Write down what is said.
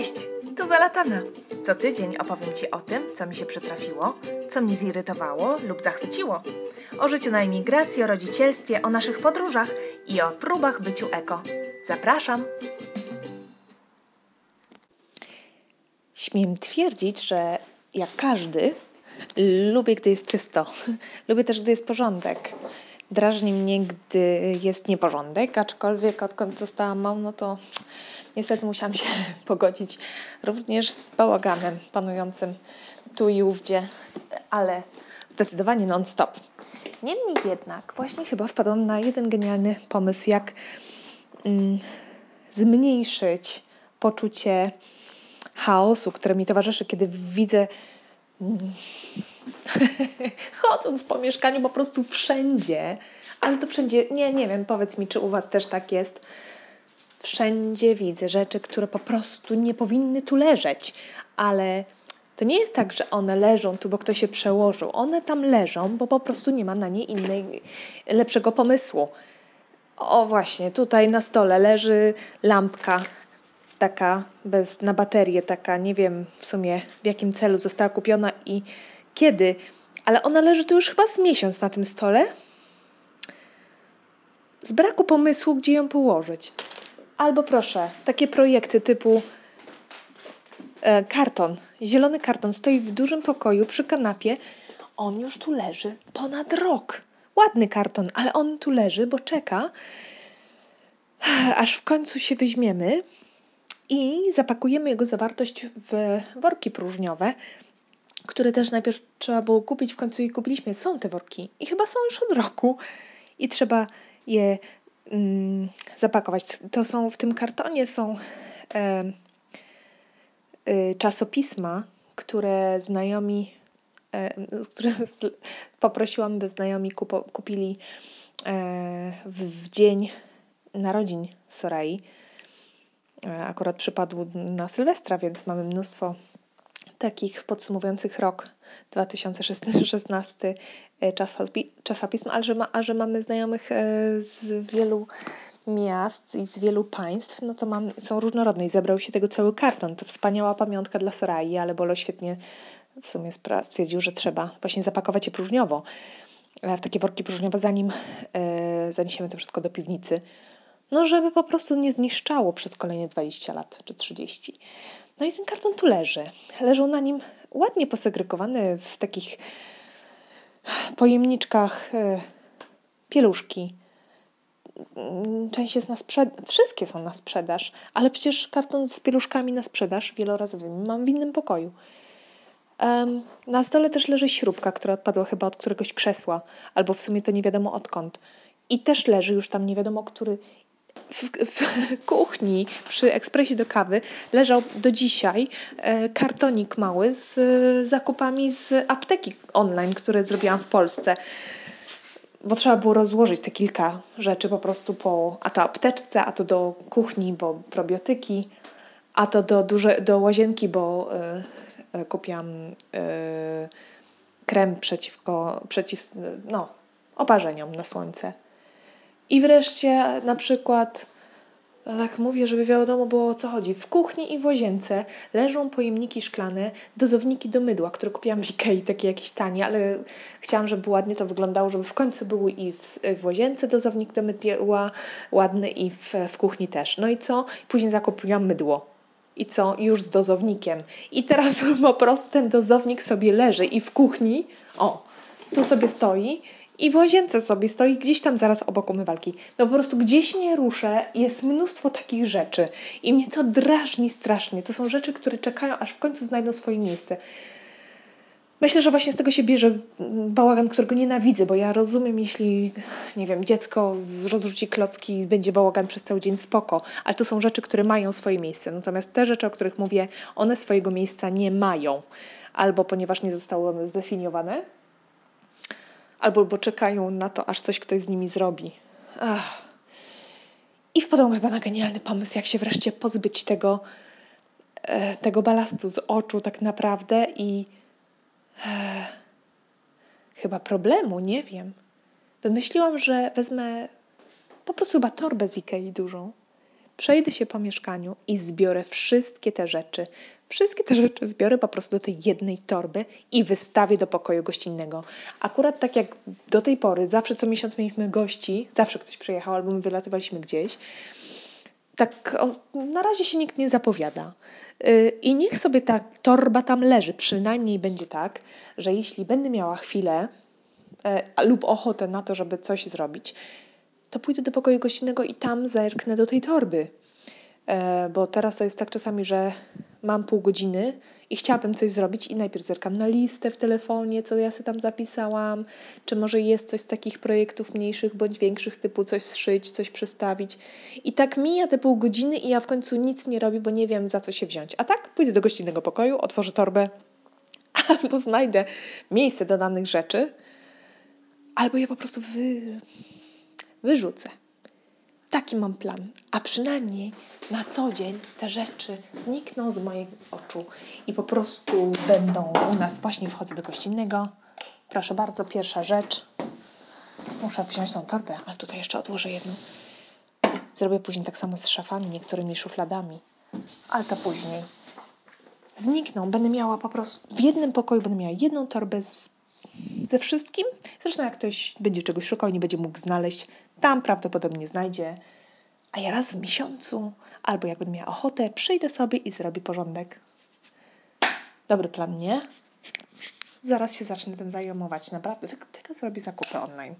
Cześć, tu Zalatana. Co tydzień opowiem Ci o tym, co mi się przytrafiło, co mnie zirytowało lub zachwyciło. O życiu na emigracji, o rodzicielstwie, o naszych podróżach i o próbach byciu eko. Zapraszam! Śmiem twierdzić, że jak każdy, lubię, gdy jest czysto. lubię też, gdy jest porządek. Drażni mnie, gdy jest nieporządek, aczkolwiek odkąd zostałam małą, no to niestety musiałam się pogodzić również z bałaganem panującym tu i ówdzie, ale zdecydowanie non-stop. Niemniej jednak właśnie chyba wpadłam na jeden genialny pomysł, jak mm, zmniejszyć poczucie chaosu, które mi towarzyszy, kiedy widzę mm, chodząc po mieszkaniu po prostu wszędzie, ale to wszędzie, nie, nie wiem, powiedz mi, czy u Was też tak jest. Wszędzie widzę rzeczy, które po prostu nie powinny tu leżeć, ale to nie jest tak, że one leżą tu, bo ktoś się przełożył. One tam leżą, bo po prostu nie ma na nie innej, lepszego pomysłu. O właśnie, tutaj na stole leży lampka taka bez, na baterię, taka nie wiem w sumie w jakim celu została kupiona i kiedy, ale ona leży tu już chyba z miesiąc na tym stole. Z braku pomysłu, gdzie ją położyć. Albo proszę, takie projekty typu e, karton, zielony karton stoi w dużym pokoju przy kanapie. On już tu leży ponad rok. Ładny karton, ale on tu leży, bo czeka, aż w końcu się weźmiemy i zapakujemy jego zawartość w worki próżniowe, które też najpierw trzeba było kupić, w końcu je kupiliśmy. Są te worki i chyba są już od roku i trzeba je zapakować. To są w tym kartonie są e, e, czasopisma, które znajomi, e, które poprosiłam, by znajomi kupo, kupili e, w, w, dzień narodzin Sorai. E, akurat przypadł na Sylwestra, więc mamy mnóstwo takich podsumowujących rok 2016 e, czasopism, ale że, ma, a że mamy znajomych e, z wielu miast i z wielu państw, no to mam, są różnorodne i zebrał się tego cały karton. To wspaniała pamiątka dla Sorai, ale Bolo świetnie w sumie stwierdził, że trzeba właśnie zapakować je próżniowo e, w takie worki próżniowe, zanim e, zaniesiemy to wszystko do piwnicy. No, żeby po prostu nie zniszczało przez kolejne 20 lat czy 30. No i ten karton tu leży. Leżą na nim ładnie posegregowane w takich pojemniczkach e, pieluszki. Część jest na sprzedaż, wszystkie są na sprzedaż, ale przecież karton z pieluszkami na sprzedaż wielorazowy mam w innym pokoju. Um, na stole też leży śrubka, która odpadła chyba od któregoś krzesła, albo w sumie to nie wiadomo odkąd. I też leży już tam nie wiadomo który w, w, kuchni przy ekspresie do kawy leżał do dzisiaj e, kartonik mały z e, zakupami z apteki online, które zrobiłam w Polsce. Bo trzeba było rozłożyć te kilka rzeczy po prostu po, a to apteczce, a to do kuchni, bo probiotyki, a to do, duże, do łazienki, bo y, kupiłam y, krem przeciwko, przeciw, no, oparzeniom na słońce. I wreszcie na przykład, tak mówię, żeby wiadomo było o co chodzi. W kuchni i w łazience leżą pojemniki szklane, dozowniki do mydła, które kupiłam w Ikei, takie jakieś tanie, ale chciałam, żeby ładnie to wyglądało, żeby w końcu był i w, w łazience dozownik do mydła ładny i w, w kuchni też. No i co? Później zakupiłam mydło. I co? Już z dozownikiem. I teraz po prostu ten dozownik sobie leży i w kuchni, o, tu sobie stoi i w łazience sobie stoi gdzieś tam zaraz obok umywalki. No po prostu gdzieś nie ruszę, jest mnóstwo takich rzeczy i mnie to drażni strasznie. To są rzeczy, które czekają, aż w końcu znajdą swoje miejsce. Myślę, że właśnie z tego się bierze bałagan, którego nienawidzę, bo ja rozumiem, jeśli, nie wiem, dziecko rozrzuci klocki i będzie bałagan przez cały dzień, spoko, ale to są rzeczy, które mają swoje miejsce. Natomiast te rzeczy, o których mówię, one swojego miejsca nie mają. Albo ponieważ nie zostały one zdefiniowane, albo bo czekają na to, aż coś ktoś z nimi zrobi. Ach. I wpadłam chyba na genialny pomysł, jak się wreszcie pozbyć tego, e, tego balastu z oczu tak naprawdę i e, chyba problemu, nie wiem. Wymyśliłam, że wezmę po prostu chyba torbę z Ikei dużą. Przejdę się po mieszkaniu i zbiorę wszystkie te rzeczy. Wszystkie te rzeczy zbiorę po prostu do tej jednej torby i wystawię do pokoju gościnnego. Akurat tak jak do tej pory, zawsze co miesiąc mieliśmy gości, zawsze ktoś przyjechał albo my wylatywaliśmy gdzieś, tak o, na razie się nikt nie zapowiada. Yy, I niech sobie ta torba tam leży. Przynajmniej będzie tak, że jeśli będę miała chwilę yy, lub ochotę na to, żeby coś zrobić, to pójdę do pokoju gościnnego i tam zerknę do tej torby. E, bo teraz to jest tak czasami, że mam pół godziny i chciałabym coś zrobić i najpierw zerkam na listę w telefonie, co ja sobie tam zapisałam, czy może jest coś z takich projektów mniejszych bądź większych, typu coś zszyć, coś przestawić. I tak mija te pół godziny i ja w końcu nic nie robię, bo nie wiem za co się wziąć. A tak pójdę do gościnnego pokoju, otworzę torbę albo znajdę miejsce do danych rzeczy, albo je po prostu wy... wyrzucę. Taki mam plan. A przynajmniej na co dzień te rzeczy znikną z moich oczu i po prostu będą u nas. Właśnie wchodzę do gościnnego. Proszę bardzo, pierwsza rzecz. Muszę wziąć tą torbę, ale tutaj jeszcze odłożę jedną. Zrobię później tak samo z szafami, niektórymi szufladami, ale to później. Znikną. Będę miała po prostu w jednym pokoju będę miała jedną torbę z, ze wszystkim. Zresztą jak ktoś będzie czegoś szukał nie będzie mógł znaleźć, tam prawdopodobnie znajdzie a ja raz w miesiącu, albo jak będę miała ochotę, przyjdę sobie i zrobię porządek. Dobry plan, nie? Zaraz się zacznę tym zajmować. Naprawdę, tylko zrobię zakupy online.